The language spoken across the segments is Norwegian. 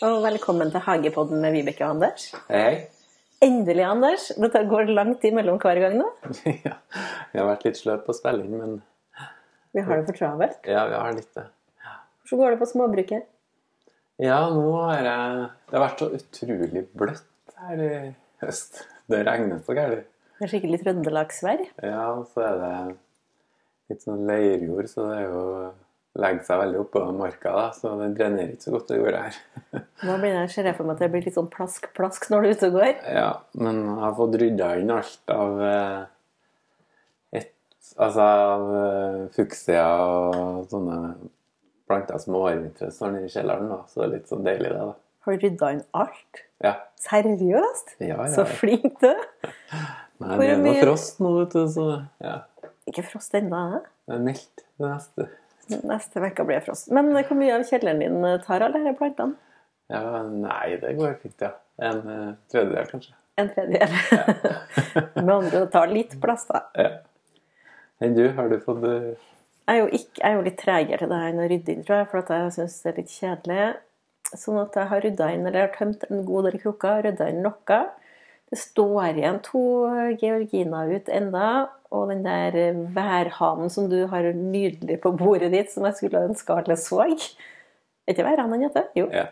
Og velkommen til Hagepodden med Vibeke og Anders. Hei. Endelig, Anders. Dette går lang tid mellom hver gang nå. ja, vi har vært litt sløve på å spille inn, men Vi har det for travelt. ja, vi har litt det. Hvordan går det på småbruket? Ja, nå har jeg Det har vært så utrolig bløtt her i høst. Det regner så gærent. Det er skikkelig trøndelagsvær. Ja, og så er det litt sånn leirjord, så det er jo legger seg veldig oppå marka, da, så det drenerer ikke så godt det gjorde her. Nå begynner jeg å se for meg at det blir litt sånn plask-plask når du er ute og går. Ja, men jeg har fått rydda inn alt av eh, et, Altså av eh, fuksia og sånne planter som årvintre står nede i kjelleren, da. Så det er litt sånn deilig, det, da. Har du rydda inn alt? Ja. Seriøst? Ja, ja, Så flink du er. Nei, det er noe frost nå, vet du, så ja. Ikke frost ennå. Det er mildt det neste. Neste uke blir det frost. Men hvor mye av kjelleren din tar alle disse plantene? Ja, nei, det går fint, ja. En uh, tredjedel, kanskje. En tredjedel. Med andre ord, tar litt plass, da. Ja. Enn du, har du fått uh... Jeg er jo, ikke, jeg er jo litt tregere til det her enn å rydde inn, tror jeg, for at jeg syns det er litt kjedelig. Sånn at jeg har rydda inn, eller har tømt en god del krukker, rydda inn noe. Det står igjen to georginer ut enda, og den der værhanen som du har nydelig på bordet ditt, som jeg skulle ønske alle så. Er ikke værhanen den heter? Jo. Ja.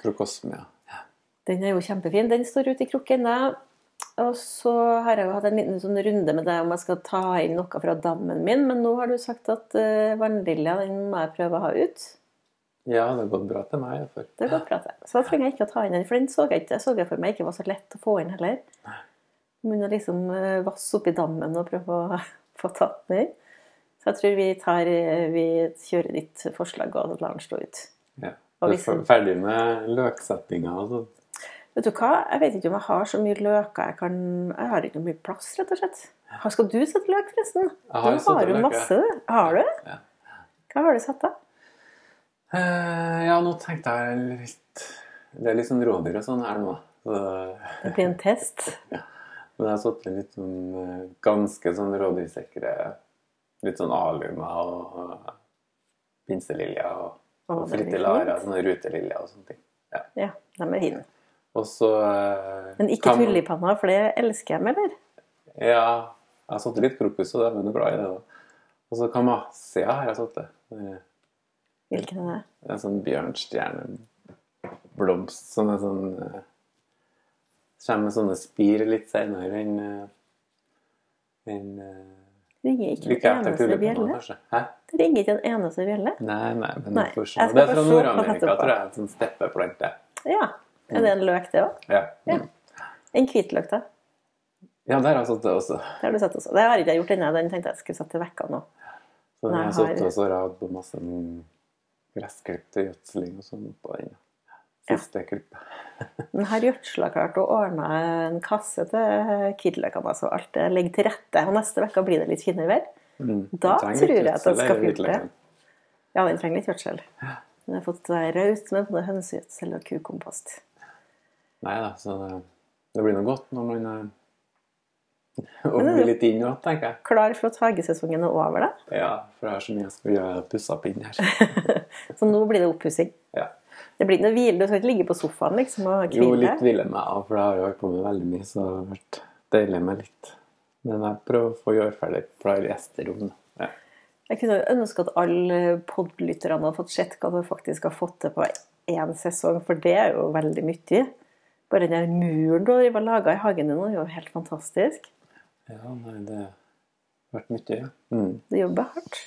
Krokosmia. Ja. Den er jo kjempefin. Den står ute i krukken ennå. Og så har jeg jo hatt en liten sånn runde med deg om jeg skal ta inn noe fra dammen min, men nå har du sagt at uh, vannlilja den må jeg prøve å ha ut. Ja, det har gått bra til meg. For. Det går bra til. Så da trenger jeg ikke å ta inn den, for den så jeg ikke. Jeg så jeg for meg ikke var så lett å få inn heller. Men å liksom uh, vasse oppi dammen og prøve å få tatt den inn. Så jeg tror vi, tar, eh, vi kjører ditt forslag og lar den stå ut. Ja. Du er ferdig med løksettinga og sånn? Vet du hva? Jeg vet ikke om jeg har så mye løker jeg kan Jeg har ikke mye plass, rett og slett. Har- Skal du sette løk, forresten? Jeg har du har jo masse. Har du? Ja. Hva har du satt, da? Eh, ja, nå tenkte jeg litt Det er litt sånn rådyr og sånn her nå. Så, Det blir en test. ja. men jeg har satt inn litt sånn eh, ganske sånn rådyrsikre Litt sånn alumer og uh, pinseliljer og, Å, og fritillarer, sånne ruteliljer og sånne ting. Ja, de er fine. Og så uh, Men ikke kan tulipaner, for det elsker jeg, eller? Ja, jeg har satt litt krokus, og det er glad i det. Og så kamasia har jeg satt det. Det Hvilken er det? er En sånn bjørnstjerneblomst som er sånn uh, Kommer med sånne spir litt senere enn uh, enn, uh, Ringer ikke Like en eneste bjelle? Det ringer ikke en eneste bjelle? Nei, nei, men Nei. Det er fra Nord-Amerika, tror jeg. En sånn steppeplante. Ja. Er det en løk, det òg? Ja. Ja. En hvitløk, da? ja, der har jeg satt det også. Det har du satt også. Det har ikke jeg gjort ennå. Den tenkte jeg skulle satt til vekka nå. Så den har jeg satt også rad på masse sånn gressklipp til gjødsling og sånn på den. Siste klippet. Men har gjødsla klart å ordne en kasse til hvitløkene. så alt det ligger til rette. Og neste uke blir det litt finere vær. Mm. Da Den tror jeg at den skal den funke. Ja, den trenger litt gjødsel. Den har fått være raus med både hønsegjødsel og kukompost. Nei da, så det, det blir noe godt når man eh, Og bli litt inn òg, tenker jeg. Klar for at hagesesongen er over, da. Ja, for jeg har så mye jeg skal gjøre. Pusse opp inn her. Så nå blir det oppussing. Ja. Det blir noe hvile. Du skal ikke ligge på sofaen liksom og Jo, hvile. litt hvile meg av, for jeg har jo holdt på med veldig mye, så det har vært deilig med litt. Men jeg prøver å få gjøre ferdig, har gjesterom. Ja. Jeg kunne jo ønske at alle podlytterne hadde fått sett hva du faktisk har fått til på én sesong, for det er jo veldig mye. Bare den der muren du har laga i hagen din, er jo helt fantastisk. Ja, nei, det har vært mye, ja. Mm. Du jobber hardt.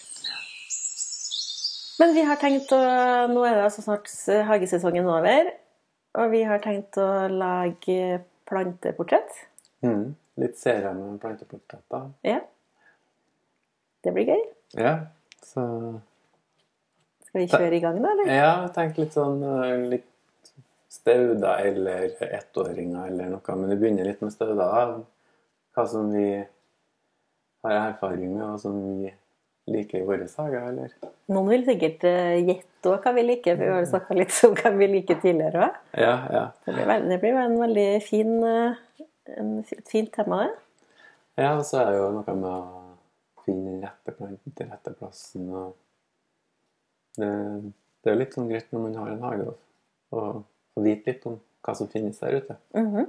Men vi har tenkt å Nå er det altså snart hagesesongen over. Og vi har tenkt å lage planteportrett. Mm. Litt serie med planteportretter. Ja. Det blir gøy. Ja, så Skal vi kjøre i gang, da? eller? Ja, tenk litt sånn eh, litt stauder eller ettåringer eller noe. Men vi begynner litt med stauder. Hva som vi har erfaring med, og som vi liker i våre sager, eller? Noen vil sikkert eh, gjette òg hva vi liker. for Vi har snakka litt om hva vi liker tidligere òg. Ja, ja. Det blir, det blir en veldig fin, eh, en, et fint tema, det. Ja, og så er det jo noe med å finne den rette planten til rette plassen. og det, det er jo litt sånn greit når man har en hage. å vite litt om hva som finnes der ute. Mhm.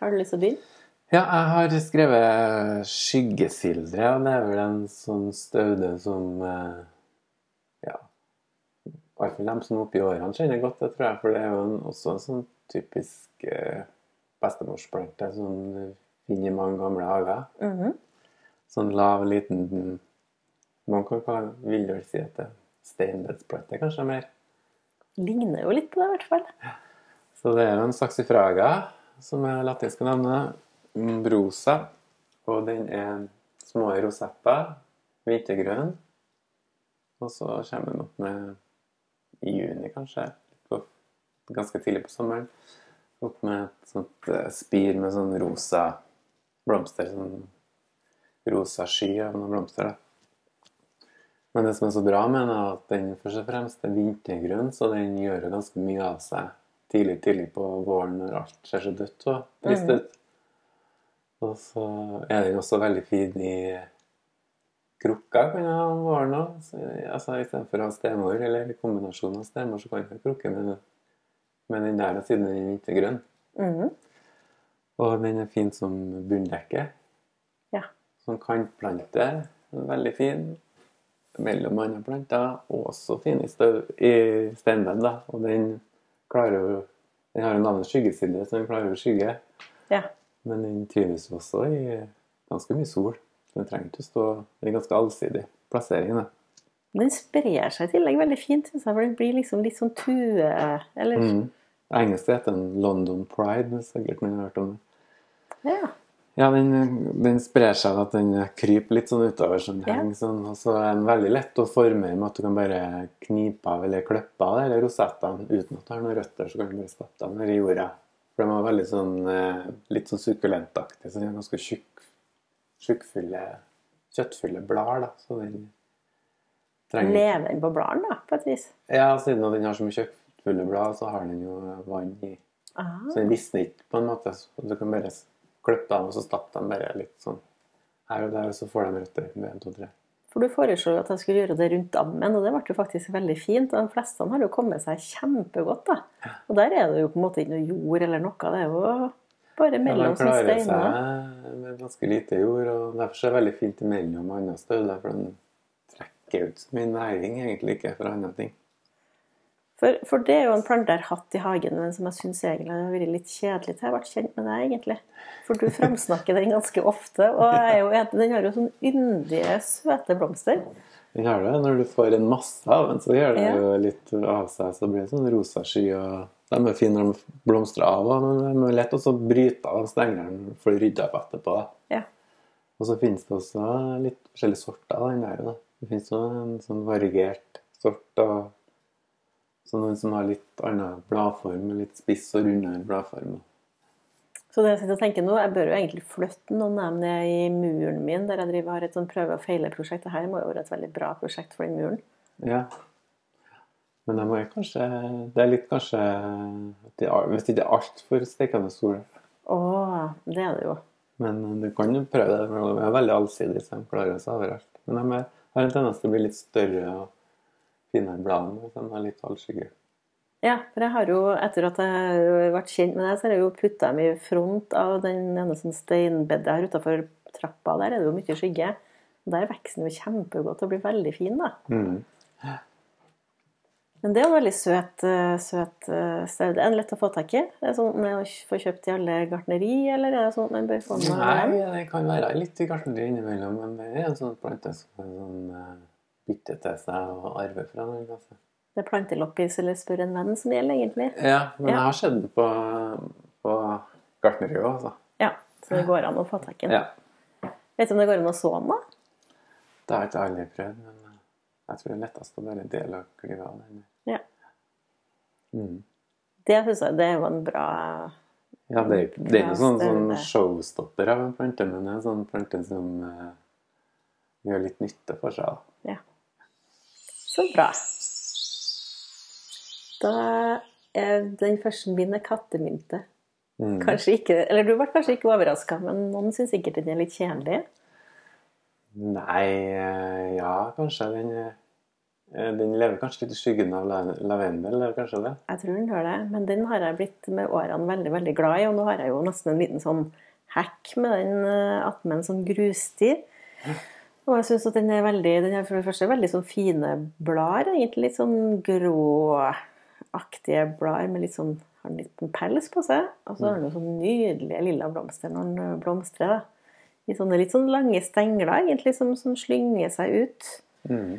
Har du lyst til å begynne? Ja, jeg har skrevet skyggesildre, og det er vel en sånn staude som eh, Ja, i hvert fall dem som er oppi årene kjenner godt det, tror jeg. For det er jo en, også en sånn typisk eh, bestemorsplante som du finner i mange gamle hager. Mhm. Sånn lav, liten Man kan kalle vil vel si at det er steinbedsplante, kanskje mer. Ligner jo litt på det, i hvert fall. Så det er jo en saksifraga, som er latinske navnet. Brosa. Og den er små rosetter. Hvitegrønn. Og så kommer den opp med i juni, kanskje. På, ganske tidlig på sommeren. Opp med et sånt eh, spir med sånn rosa blomster. Sånn rosa sky av noen blomster. da. Men det som er så bra med den, er at den først og fremst er vintergrønn, så den gjør ganske mye av seg tidlig tidlig på våren når alt ser så dødt og trist Mhm. ut. Og så er den også veldig fin i krukka kan jeg ha om våren òg. Altså, Istedenfor å ha stemor, eller kombinasjon av stemor, så kan jeg ha krukke med, med den der siden den er grønn. Mhm. Og den er fin som bunndekke. Ja. Som kantplante. Veldig fin. Mellom andre planter. Og også fin i, støv, i steinbed. da. Og den klarer jo Den har jo navnet skyggeside, så den klarer å skygge. Ja. Men den trives også i ganske mye sol. Den trenger ikke å stå Det er ganske allsidig plassering. da. Den sprer seg i tillegg veldig fint, syns jeg, for den blir liksom litt sånn tue... Eller Mm. Engelsk heter den London Pride. hvis Sikkert noen har hørt om det. Ja. Ja, den, den sprer seg at den kryper litt sånn utover. Sånn, Ja. henger sånn, og så er den veldig lett å forme med at du kan bare knipe av eller klippe av eller rosettene uten at du har noen røtter. Så kan du bare stappe dem ned i jorda. For de var veldig sånn, eh, litt sånn sukkulentaktige. Så ganske tjukk, tjukkfulle, kjøttfulle blader. da, så den trenger Lever den på bladene, da, på et vis? Ja, siden den har så mye kjøttfulle blad, så har den jo vann i Aha. Så den visner ikke på en måte. Så du kan bare klippe dem, og så stappe dem bare litt sånn her og der, og så får de røtter med en, to, tre. For du foreslo jo at jeg skulle gjøre det rundt dammen, og det ble jo faktisk veldig fint. Og de fleste har jo kommet seg kjempegodt, da. Og der er det jo på en måte ikke noe jord eller noe. Det er jo bare Ja, mellom de klarer steiner. seg med ganske lite jord, og derfor er det veldig fint imellom andre steder, for den trekker ut så mye næring egentlig ikke fra andre ting. For, for det er jo en plante jeg har hatt i hagen, men som jeg syns egentlig har vært litt kjedelig til. Jeg har vært kjent med deg, egentlig. For du framsnakker den ganske ofte. Og er jo, den har jo sånn yndige, søte blomster. Den har det. Når du får en masse av den, så gjør det Ja. jo litt av seg. Så blir det sånn rosa sky. og De er fine når de blomstrer av, men de er lett å bryte av stengelen for å rydde opp etterpå. Ja. Og så finnes det også litt forskjellige sorter den der. Det finnes jo en sånn variert sort. og så noen som har litt annen bladform, litt spiss og rundere bladform. Så det jeg sitter og tenker nå, jeg bør jo egentlig flytte noen av dem ned i muren min, der jeg driver har et sånn prøve- og feile-prosjekt. Dette må jo være et veldig bra prosjekt for den muren. Ja. Men de er kanskje Det er litt kanskje de, Hvis det ikke er altfor stekende sol. Å, det er det jo. Men du kan jo prøve det. De er veldig allsidige, så de klarer seg overalt. Men de har en tendens til å bli litt større og finere bladene hvis de har litt halvskygge. Ja, for jeg har jo, etter at jeg har vært kjent med deg, så har jeg jo putta dem i front av den ene sånn steinbedet her utafor trappa. Der er det jo mye skygge. Der vokser den jo kjempegodt og blir veldig fin, da. Mm. Men det er jo veldig søt, eh, søt eh, staude. Er den lett å få tak i? Er det sånn man får kjøpt i alle gartneri, eller er det sånn man bør få med Nei, det kan være litt i gartneri innimellom, men det er en sånn plante som er sånn uh, bytte til seg og arve fra noen. Altså. Det er planteloppis eller spør en venn som gjelder, egentlig. Ja, men Ja. jeg har sett det på, på gartneriet òg, altså. Ja, så det går an å få tak i den. Ja. Vet du om det går an å så den, da? Det har jeg ikke aldri prøvd, men eh, jeg tror det er lettest å bare dele og klyve av den. Ja. Mm. Det synes jeg det jo en bra Ja, det er det er ikke sånn, sånn showstopper av en plante, men det er en sånn plante som uh, gjør litt nytte for seg. da. Så bra. Da er den første min er kattemynte. Mm. Kanskje ikke, eller Du ble kanskje ikke overraska, men noen syns sikkert den er litt kjedelig. Nei, eh, ja, kanskje den Eh, Den lever kanskje litt i skyggen av lavendel, eller kanskje det? Jeg tror den gjør det. Men den har jeg blitt med årene veldig veldig glad i. Og nå har jeg jo nesten en liten sånn hekk med den eh, attmed en sånn grussti. Og jeg syns at den er veldig Den har for det første veldig sånn fine blader. Egentlig litt sånn gråaktige blader med litt sånn har en liten pels på seg. Og så har den sånn nydelige lilla blomster når den eh, blomstrer. da. I sånne litt sånn lange stengler, egentlig, som, som slynger seg ut. Mm.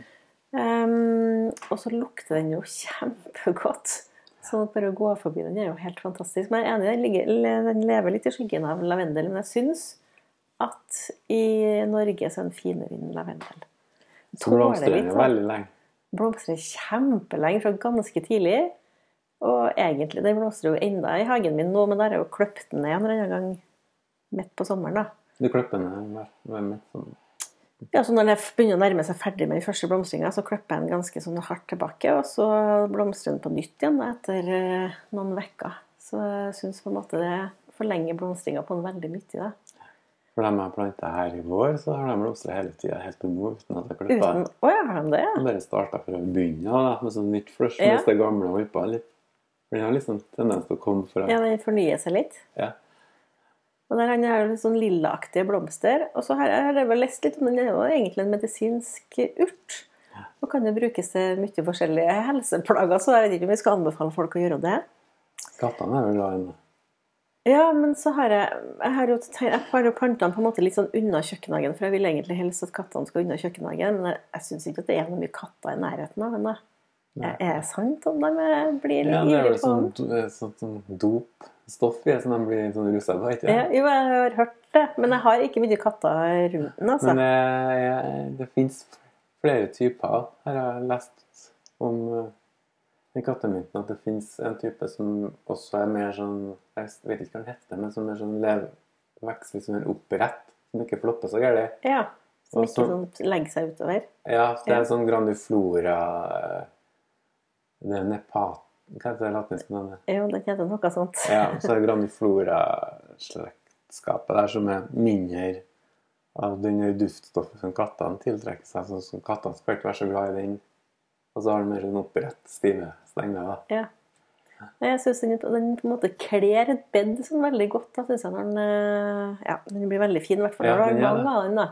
Um, og så lukter den jo kjempegodt. Så bare å gå forbi den er jo helt fantastisk. Men jeg er enig, den, ligger, den lever litt i skyggen av lavendel. Men jeg syns at i Norge så er den finere enn lavendel. Så blomstrer den veldig lenge. Blomstrer kjempelenge, fra ganske tidlig. Og egentlig, den blomstrer jo enda i hagen min nå, men der er jo kløpt den ned en eller annen gang midt på sommeren. da. Du klipper den ned hver midt sånn. Ja, så Når det begynner å nærme seg ferdig med den første blomstringa, så klipper jeg den ganske sånn hardt tilbake, og så blomstrer den på nytt igjen etter eh, noen uker. Så jeg syns på en måte det forlenger blomstringa på en veldig mye. da. For de jeg planta her i vår, så har de blomstra hele tida, helt til nå, uten at jeg klippa. Uten Å ja, har de det? Ja. bare starta fra begynnelsen av, med sånn nytt flush, Ja. mens det gamle holdt litt. For den har liksom tendens til å komme fra Ja, den fornyer seg litt. Ja. Og der han har litt sånn lillaaktige blomster. Og så har jeg, har jeg vel lest litt om den er jo egentlig en medisinsk urt. Og kan jo brukes til mye forskjellige helseplager, så jeg vet ikke om vi skal anbefale folk å gjøre det. Kattene er vel glad i den. Ja, men så har jeg Jeg har jo, jo planta den på en måte litt sånn unna kjøkkenhagen, for jeg vil egentlig helst at kattene skal unna kjøkkenhagen, men jeg, jeg syns ikke at det er noe mye katter i nærheten av henne. Er det sant om de blir litt Ja, det er vel sånn, den? sånn, sånn dopstoff i det, som de blir sånn rusa på, ikke Ja, jo, jeg har hørt det, men jeg har ikke mye katter rundt den. altså. Men det, jeg- det fins flere typer. Her har jeg lest om eh, i kattemynten at det fins en type som også er mer sånn Jeg vet ikke hva den heter, men som er sånn lev, vokser liksom en opprett. Som ikke flopper så gærent. Ja, Som ikke sånn legger seg utover. Ja, det er en sånn grandiflora eh, Det er nepat... Hva heter det latinske navnet? Jo, den heter noe sånt. Ja, så er det grandiflora-slektskapet der som er mindre av den duftstoffet som kattene tiltrekker seg. sånn som kattene skal ikke være så glad i den. Og så har den mer sånn opprett, stive stenger. Ja. Jeg syns den, den på en måte kler et bed sånn veldig godt. Da, synes jeg, når den, eh, ja, den blir veldig fin, i hvert fall Ja, den har mange av den. da.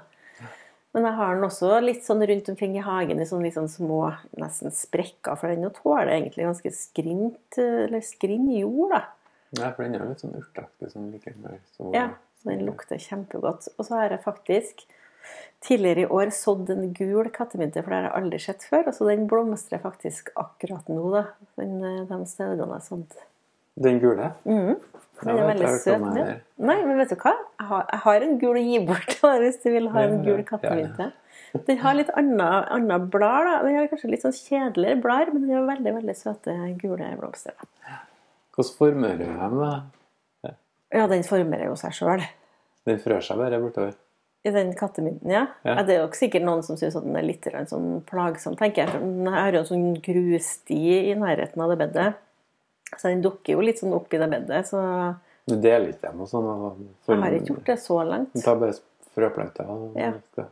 Men jeg har den også litt sånn rundt omkring i hagen i sånn litt sånn små nesten sprekker, for den tåler egentlig ganske skrint, eller skrinn jord. da. Ja, for den er litt sånn urtaktig. Sånn like så, Ja, så den lukter kjempegodt. Og så har jeg faktisk tidligere i år sådd en gul kattemynte, for det har jeg aldri sett før. Og så den blomstrer faktisk akkurat nå, da. Den, eh, de staudene jeg sådd. Den gule? Mm. Den er veldig søt. Ja. Nei, men vet du hva? Jeg har, jeg har en gul å gi bort hvis du vil ha en gul kattemynte. Den har litt annet blad. da. Den har kanskje litt sånn kjedeligere blader, men den har veldig veldig søte gule blomster. Hvordan former du dem, da? Ja, den former jo seg sjøl. Den frør seg bare bortover. I den kattemynten, ja. Ja. Det er jo sikkert noen som syns den er litt sånn plagsom, tenker jeg. For den har jo en sånn grussti i nærheten av det bedet. Så den dukker jo litt sånn opp i det bedet. Så Du deler ikke dem og sånn? Jeg har ikke gjort det så langt. Du tar bare frøplanter Ja. Ja.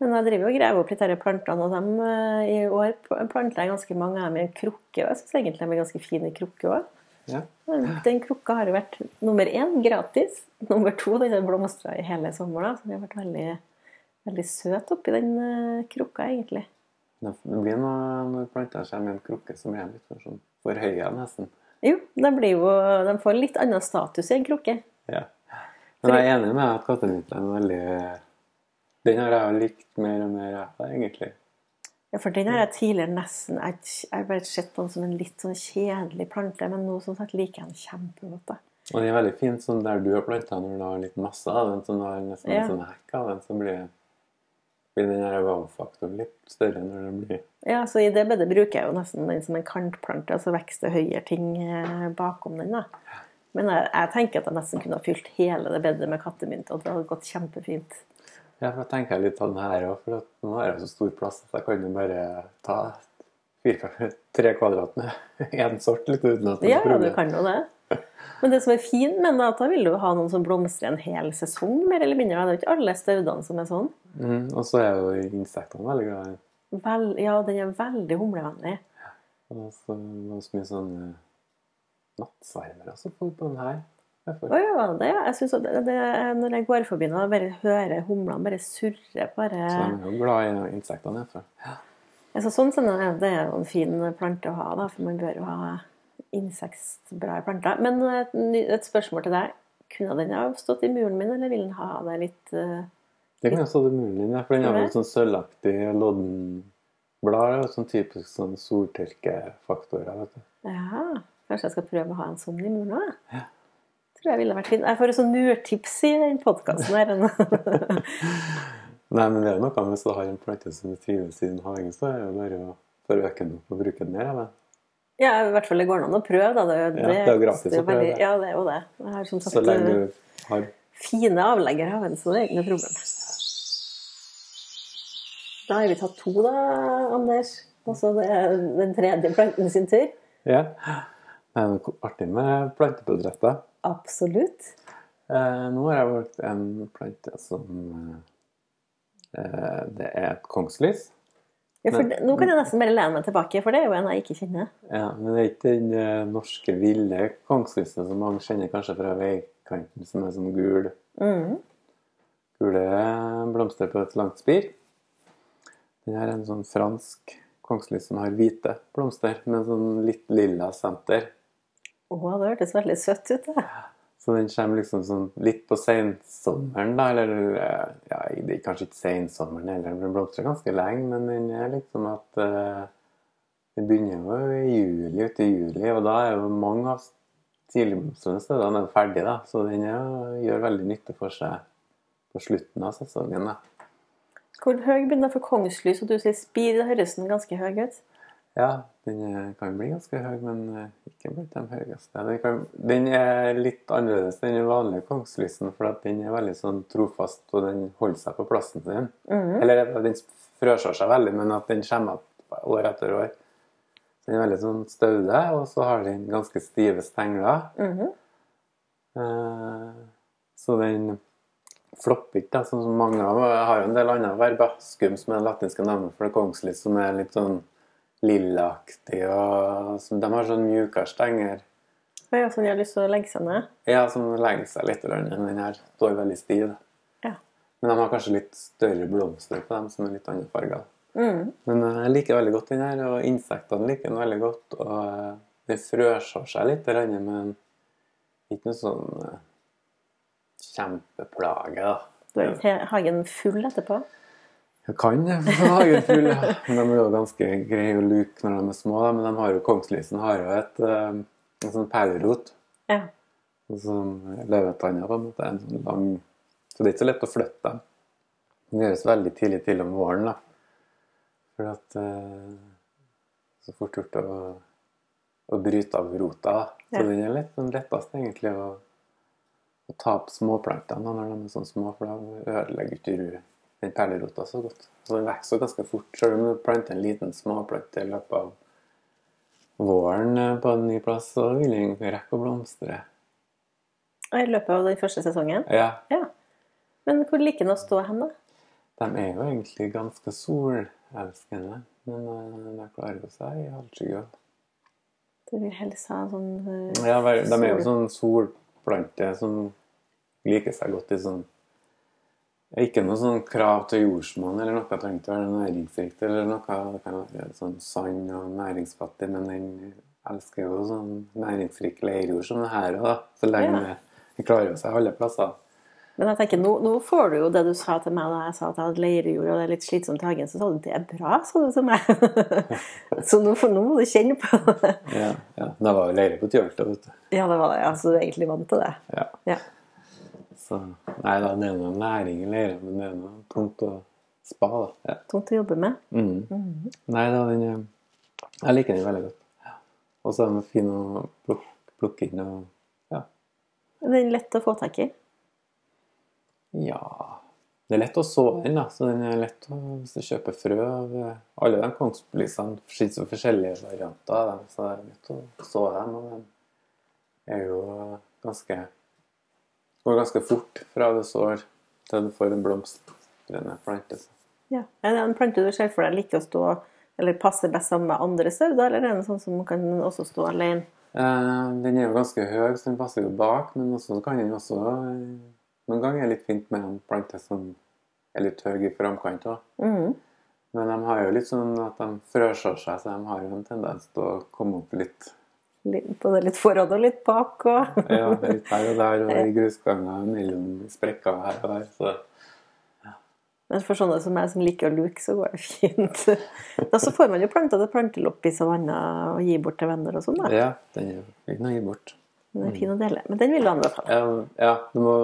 Men jeg driver jo og graver opp litt disse plantene, og dem, eh, i år planter jeg ganske mange av dem i en krukke. Jeg syns egentlig de er ganske fine i krukke òg. Ja. Den krukka har jo vært nummer én gratis. Nummer to den har blomstra i hele sommer. da, Så den har vært veldig, veldig søt oppi den eh, krukka, egentlig. Det blir noe når planter seg med en krukke som er litt for, sånn, for høye, nesten. Jo, de, blir jo, de får litt annen status i en krukke. Ja. Men jeg er enig med at kattemynten er veldig Den har jeg likt mer og mer, egentlig. Ja, For den har jeg tidligere nesten Jeg jeg har bare sett på den som en litt sånn kjedelig plante, men nå som sagt liker jeg den kjempegodt. Og den er veldig fin sånn der du har planta når du har litt masse av den, sånn du har nesten Ja. en sånn hekk av den, så blir, blir den her wow-faktoren litt større når den blir Ja, så I det bedet bruker jeg jo nesten den som en kantplante, og så vokser det høyere ting eh, bakom den. da. Men jeg, jeg tenker at jeg nesten kunne ha fylt hele det bedet med kattemynt, og det hadde gått kjempefint. Ja, for da tenker jeg litt på den her òg, for nå har jeg så stor plass at jeg kan jo bare ta fire, tre kvadrat med én sort litt uten at det Ja, er ja, du kan jo det. Men det som er fint med det, at da vil du ha noen som blomstrer en hel sesong, mer eller mindre. Det er jo ikke alle staudene som er sånn. Mm, og så er jo insektene veldig glad i. Vel, ja, den er veldig humlevennlig. Og så var så mye sånne nattsvermere som for på den her. Å ja, det, jeg synes det, det, når jeg går forbi nå, bare hører humlene bare surre. bare... Så de er jo glad i insektene. Derfor. Altså, sånn er det jo en fin plante å ha, da, for man bør jo ha insektbra planter. Men eh, et, et spørsmål til deg. Kunne den ha stått i muren min, eller vil den ha det litt uh, Det kan stått i muren din, ja, for den har vel sånn sølvaktig lodden blad. Sånn typisk sånn soltørkefaktorer. vet du. Ja, kanskje jeg skal prøve å ha en sånn i muren òg? Tror jeg ville vært fint. Jeg får sånn murtips i den podkasten her. Nei, men det er jo noe med hvis du har en plante som du trives i din hage, så er det bare å øke den opp og bruke den mer. Eller? ja, i hvert fall det går an å prøve, da. Det, Ja, det er jo gratis å prøve det. Ja, det er jo det. Jeg har som sagt Så lenge du har fine avleggere av en, så det er ikke noe problem. Da har vi tatt to, da, Anders. Og så er den tredje planten sin tur. Ja. Det er noe artig med planteportretter. Absolutt. Eh, nå har jeg valgt en plante som eh, Det er et kongslys. Ja, for Men- nå kan jeg nesten bare lene meg tilbake, for det er jo en jeg ikke kjenner. Ja, men det er ikke den eh, norske ville kongslyset som mange kjenner kanskje fra veikanten, som er sånn gul. Mm. Gule blomster på et langt spir. Den her er en sånn fransk kongslys som har hvite blomster med sånn litt lilla senter. Å, det hørtes veldig søtt ut. det. Så den kommer liksom sånn litt på sensommeren, da. Eller eh, ja, det er kanskje ikke sensommeren heller, den blomstrer ganske lenge. Men den er liksom at uh, Det begynner jo i juli, uti juli, og da er jo mange av tidligblomstrende stedene er ferdige, da. Så den er, gjør veldig nytte for seg på slutten av sesongen, da. Hvor høy begynner den for kongslys? Og du sier spir, det høres den ganske høy ut. Ja, den kan bli ganske høy, men eh, ikke blant de høyeste. Den, kan, den er litt annerledes enn den vanlige kongslysen, for at den er veldig sånn trofast, og den holder seg på plassen sin. Mhm. Eller at den frøsår seg veldig, men at den kommer opp år etter år. Så den er veldig sånn staude, og så har den ganske stive stengler. Mhm. Eh, Så den flopper ikke, da, sånn som mange av har jo en del andre verbaskum som er det latinske navnet for det kongslys, som er litt sånn lillaaktig, og som, de har sånn mjukere stenger. Ja, jeg sånn, jeg har lyst til å legge seg ned. Ja, som legger seg litt, men den her står veldig stiv. Ja. Men de har kanskje litt større blomster på dem, som er litt andre farger. Mm. Men eh, jeg liker veldig godt den her, og insektene liker den veldig godt. Og eh, den frøsår seg litt, men ikke noe sånn eh, kjempeplage, da. Du har ikke hagen full etterpå. Jeg kan full, ja. De er jo ganske greie å luke når de er små. Men de har jo, kongslysen har jo et, eh, en sånn perlerot. Ja. Som løvetanna, på en måte. En sånn lang Så det er ikke så lett å flytte dem. Det gjøres veldig tidlig til om våren, da. For at eh, Så fort gjort å, å bryte av rota. Så Ja. den er litt den letteste, egentlig å, å ta opp småplantene når de er sånn små, for da ødelegger ikke du den perlerota så godt. Så den vokser ganske fort, selv om du planter en liten småplante i løpet av våren eh, på en ny plass, så vil den rekke å blomstre. I løpet av den første sesongen. Ja, Ja. Men hvor liker den å stå hen, da? de er jo egentlig ganske solelskende, men eh, de klarer jo seg i halvskygge. Du vil helst ha sånn uh, Ja, de er jo sånn solplante som liker seg godt i sånn Ikke noe sånn krav til jordsmonn eller noe. Det trenger ikke være næringsrikt eller noe. Det kan være sånn sann og næringsfattig, men den elsker jo sånn næringsrik leirjord som det her òg. Så lenge Ja. den klarer seg alle plasser. Men jeg tenker, nå, nå får du jo det du sa til meg da jeg sa at jeg hadde leirjord og det er litt slitsomt i hagen. Så sa du det er bra, sa du til meg. så nå, for nå må du kjenne på det. Ja, ja. Det var jo leire på Tjølta, vet du. Ja, det var det. Ja, så du er egentlig vant til det. Ja. Ja. Så Nei da, det er noe næring i leire, men det er noe tungt å spa, da. Ja. Tungt å jobbe med. Mm. Nei da, den er Jeg liker den veldig godt. Ja. Og så er den fin å plukke, plukke inn og Ja. Den er lett å få tak i. ja. Det er lett å så den, da. Så den er lett å, hvis du kjøper frø av eh, alle de kongsblisene. finnes jo forskjellige varianter av dem, så det er lett å så dem. Og de er jo ganske Går ganske fort fra det sår til du får en blomstrende plante. Ja. Er det en plante du ser for deg liker å stå eller passer best sammen med andre stauder, eller er det sånn som kan også stå alene? Eh, den er jo ganske høy, så den passer jo bak, men også kan den også eh, Noen ganger er det litt fint med en plante som er litt høy i framkant òg. Mhm. Men de har jo litt sånn at de frøsår seg, så de har jo en tendens til å komme opp Litt- Både litt forhånd og litt bak. Og... Ja, litt her og der, og i grusganger mellom sprekker her og der. Så Men for sånne som meg som liker å luke, så går det fint. Da så får man jo planta til planteloppis og annet og gi bort til venner og sånn. da. ja, den er fin å gi bort. Den er fin å dele. Men den vil du anbefale. Ja, ja du må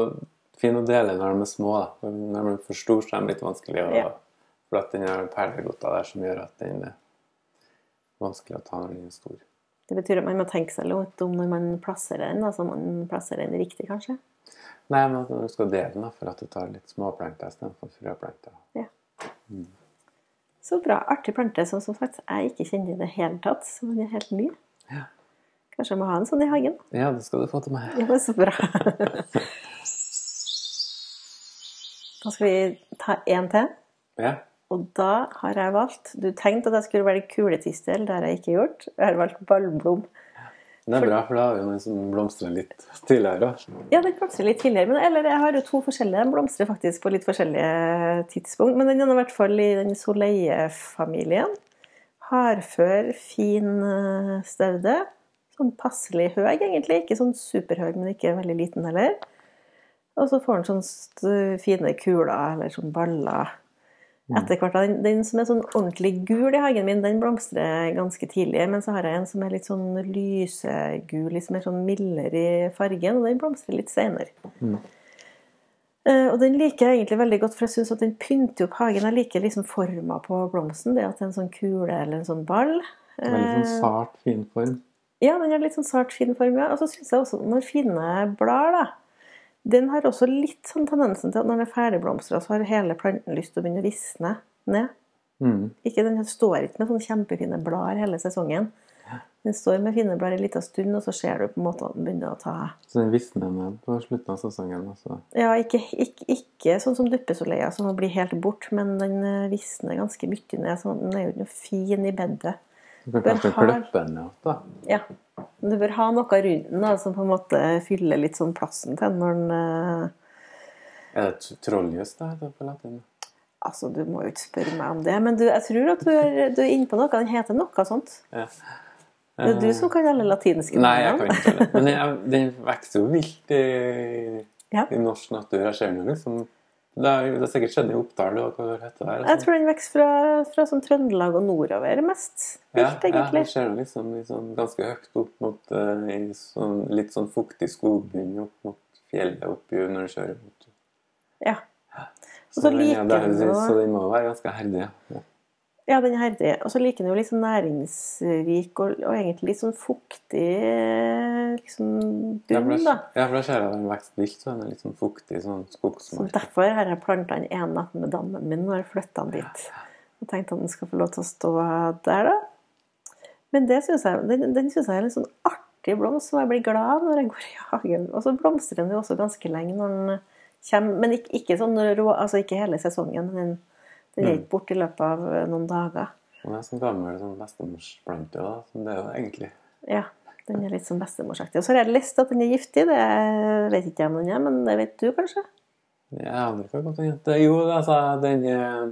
fin å dele når de er små. da. Når de er for store, så er de litt vanskelig å Ja. For at den har der som gjør at den er vanskelig å ta når den er stor. Det betyr at man må tenke seg litt om når man plasserer den, Altså så man plasserer den riktig, kanskje. Nei, men at du skal dele den da, for at du tar litt småplanter istedenfor frøplanter. Så bra. Artig plante som som sagt jeg ikke kjenner i det hele tatt. Så den er helt ny. Ja. Kanskje jeg må ha en sånn i hagen. Ja, det skal du få til meg. Ja, men så bra. Da skal vi ta én til. Ja. Og da har jeg valgt Du tenkte at jeg skulle velge kuletistel, det har jeg ikke gjort. Jeg har valgt ballblom. Det er bra, for da har vi noen som blomstrer litt tidligere. Ja, den blomstrer litt tidligere. Men, eller jeg har jo to forskjellige. Den blomstrer faktisk på litt forskjellige tidspunkt. Men den er i hvert fall i den soleie-familien. Hardfør, fin eh, staude. Sånn passelig høy, egentlig. Ikke sånn superhøy, men ikke veldig liten heller. Og så får den sånne fine kuler, eller sånn baller. Etter hvert, den, den som er sånn ordentlig gul i hagen min, den blomstrer ganske tidlig. Men så har jeg en som er litt sånn lysegul, litt mer sånn mildere i fargen, og den blomstrer litt senere. Uh, Og den liker jeg egentlig veldig godt, for jeg syns at den pynter opp hagen. Jeg liker liksom forma på blomsten, det at det er en sånn kule eller en sånn ball. Veldig sånn Eh, sart, fin form. ja, den har litt sånn sart, fin form. Ja. Og så syns jeg også når fine blad, da Den har også litt sånn tendensen til at når den er ferdigblomstra, så har hele planten lyst til å begynne å visne ned. Mm. Ikke, den står ikke med sånne kjempefine blader hele sesongen. Den står med fine blader en liten stund, og så ser du på en måte at den begynner å ta Så den visner ned på slutten av sesongen. Også. Ja, ikke, ikke, ikke sånn som duppesoleia, som blir helt bort, men den eh, visner ganske mye ned. Så den er jo ikke noe fin i bedet. Du bør kanskje har- klippe ned. da. Ja. Du bør ha noe rundt den som på en måte fyller litt sånn plassen til når den eh, Er det trolljus det heter på latin? Altså, du må jo ikke spørre meg om det, men du, jeg tror at du er, du er inne på noe. Den heter noe sånt. Ja. Det er du som kan alle latinske Nei, jeg kan ikke det. Men den vokser jo vilt i, Ja. i norsk natur. Jeg ser den jo liksom Det er, det er sikkert skjedd i Oppdal. Jeg tror den vokser fra, fra sånn Trøndelag og nordover mest. ja, Vilt, ja, egentlig. Ja, ser liksom, liksom ganske høyt opp mot uh, i sånn, litt sånn fuktig skogbunn opp mot fjellet oppi når du kjører mot Ja. Så, så den, liker ja, så den må være ganske herdig. ja. Ja. Den er herdig. Og så liker den jo litt sånn næringsrik og, og egentlig litt sånn fuktig liksom bunn, da, ja, for da ser jeg den vokser vilt, så den er litt sånn fuktig sånn Så derfor har jeg planta den ene natten med dammen min når jeg flytta den dit. Og tenkte at den skal få lov til å stå der, da. Men det synes jeg, den, den syns jeg er en sånn artig blomst som jeg blir glad av når jeg går i hagen. Og så blomstrer den jo også ganske lenge når den kommer, men ikke, ikke sånn rå, altså ikke hele sesongen. men Den, er Mm. ikke borte i løpet av eh, noen dager. Og det er sånn gammel sånn bestemorsplante, som det er jo egentlig. Ja, den er litt sånn bestemorsaktig. Og så har jeg lest at den er giftig. Det vet ikke jeg om den er, men det vet du kanskje? Aner ikke hva godt heter. Jo, altså, den eh,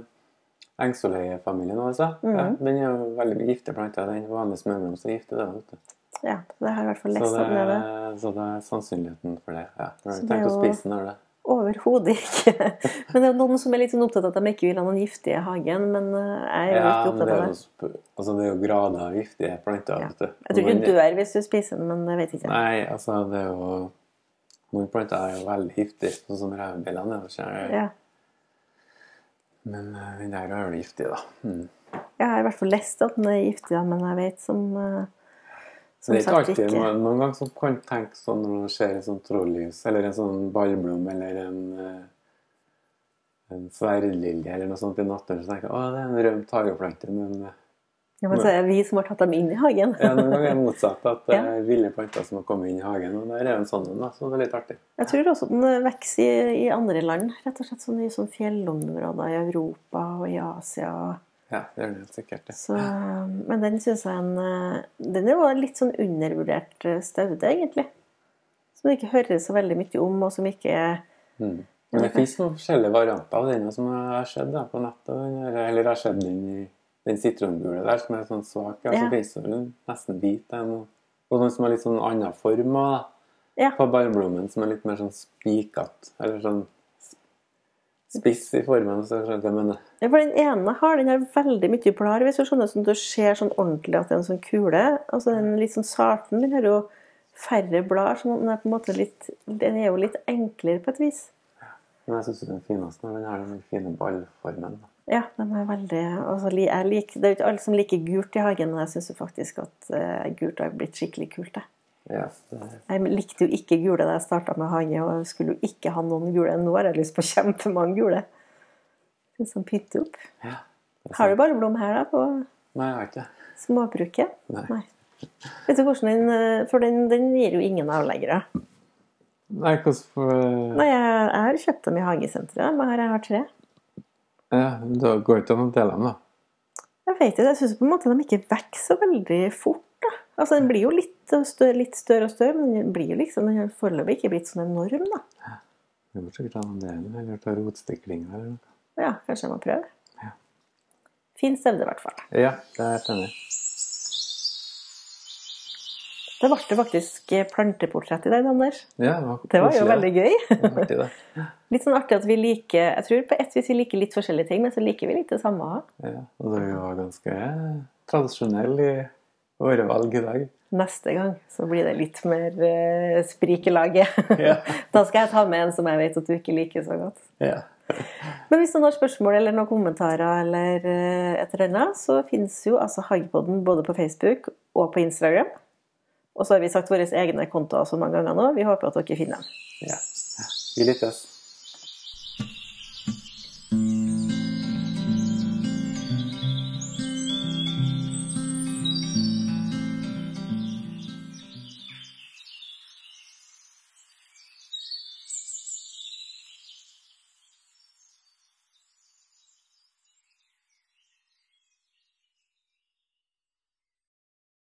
engsoleie-familien, altså. Mhm. Ja, den er jo veldig giftig plante. Den vanlige smørblomst er giftig, det. vet du. Ja, det har jeg i hvert fall Så lest det, er det. så det er sannsynligheten for det. Ja. Du har ikke tenkt å spise den, har du det? Overhodet ikke. Men det er noen som er litt sånn opptatt av at de ikke vil ha noen giftige i hagen. Men eh, jeg er jo Ja, ikke opptatt av det. sp- altså, det er jo grader av giftige planter. Ja. vet du. Jeg tror ikke du dør hvis du spiser den, men jeg vet ikke. Nei, altså, det er jo Noen planter er jo veldig giftige, sånn som revebillene. Ja. Men eh, den der er jo giftig, da. Mm. Jeg har i hvert fall lest at den er giftig, men jeg vet som, eh, Så det er ikke alltid, ikke Noen noen gang som kan tenke sånn når man ser et sånt trollys, eller en sånn ballblom, eller en, eh, en sverdlilje, eller noe sånt i naturen, så tenker jeg å, det er en rømt hageplante, men eh, Ja, men så er det vi som har tatt dem inn i hagen. Ja, noen ganger er det motsatt. At det er ville planter som har kommet inn i hagen. Og der er jo en sånn en, da, så det er litt artig. Jeg tror også den vokser i, i andre land. Rett og slett sånn i sånn fjellområder i Europa og i Asia. Ja, det gjør det helt sikkert. det. Så, men den syns jeg en, eh, Den er jo litt sånn undervurdert eh, staude, egentlig. Som det ikke høres så veldig mye om, og som ikke Mm. Men det finnes noen forskjellige varianter av den som har sett da, på nettet. Eller har sett den i den sitrongule der, som er sånn svak. Ja, Ja. Så finnes den nesten hvit Og noen som har litt sånn annen form også. Ja. På barnblommen som er litt mer sånn spikete. Eller sånn spiss i formen, så skjønte jeg men... Ja, for den ene har den har veldig mye blader. Hvis du skjønner sånn du ser sånn ordentlig at det er en sånn kule. Altså den litt sånn sarten, den har jo færre blader. Så den er på en måte litt Den er jo litt enklere på et vis. Men jeg syns den fineste den har den fine ballformen. Ja, den er veldig altså, jeg liker, Det er jo ikke alle som liker gult i hagen, men jeg syns faktisk at uh, gult har blitt skikkelig kult. Jeg. Ja, det, jeg likte jo ikke gule da jeg starta med hage, og jeg skulle jo ikke ha noen gule. Nå har jeg lyst på kjempemange gule. Sånn pynte opp. ja. Har du bare blom her, da? På Nei, jeg har ikke småbruket? Nei. Vet du hvordan den eh, For den, den gir jo ingen avleggere. Nei, hvordan Nei, jeg, jeg har kjøpt dem i hagesenteret, men her jeg har tre. Ja, Da går det ikke an å dele dem, da. Jeg vet ikke, jeg syns på en måte de ikke vokser så veldig fort. Altså, Den blir jo litt større, litt større og større, men den blir jo liksom, den har foreløpig ikke blitt sånn enorm. da. Du må sikkert ha en del, eller ta rotstiklinger eller noe. Ja, kanskje jeg må prøve. Ja. Fin stevne, i hvert fall. Ja, det er i. Det ble faktisk planteportrett i dag, Anders. Ja, det var, Det var jo veldig gøy. Artig. Litt sånn artig at vi liker Jeg tror på et vis vi liker litt forskjellige ting, men så liker vi litt det samme. Ja, og du var ganske tradisjonell i våre valg i dag. Neste gang så blir det litt mer uh, sprik i laget. Ja. da skal jeg ta med en som jeg vet at du ikke liker så godt. Ja. Men hvis noen har spørsmål eller noen kommentarer eller uh, et eller annet, så finnes jo altså Hagepodden både på Facebook og på Instagram. Og så har vi sagt våre egne kontoer så mange ganger nå. Vi håper at dere finner dem. ja. Vi lyttes.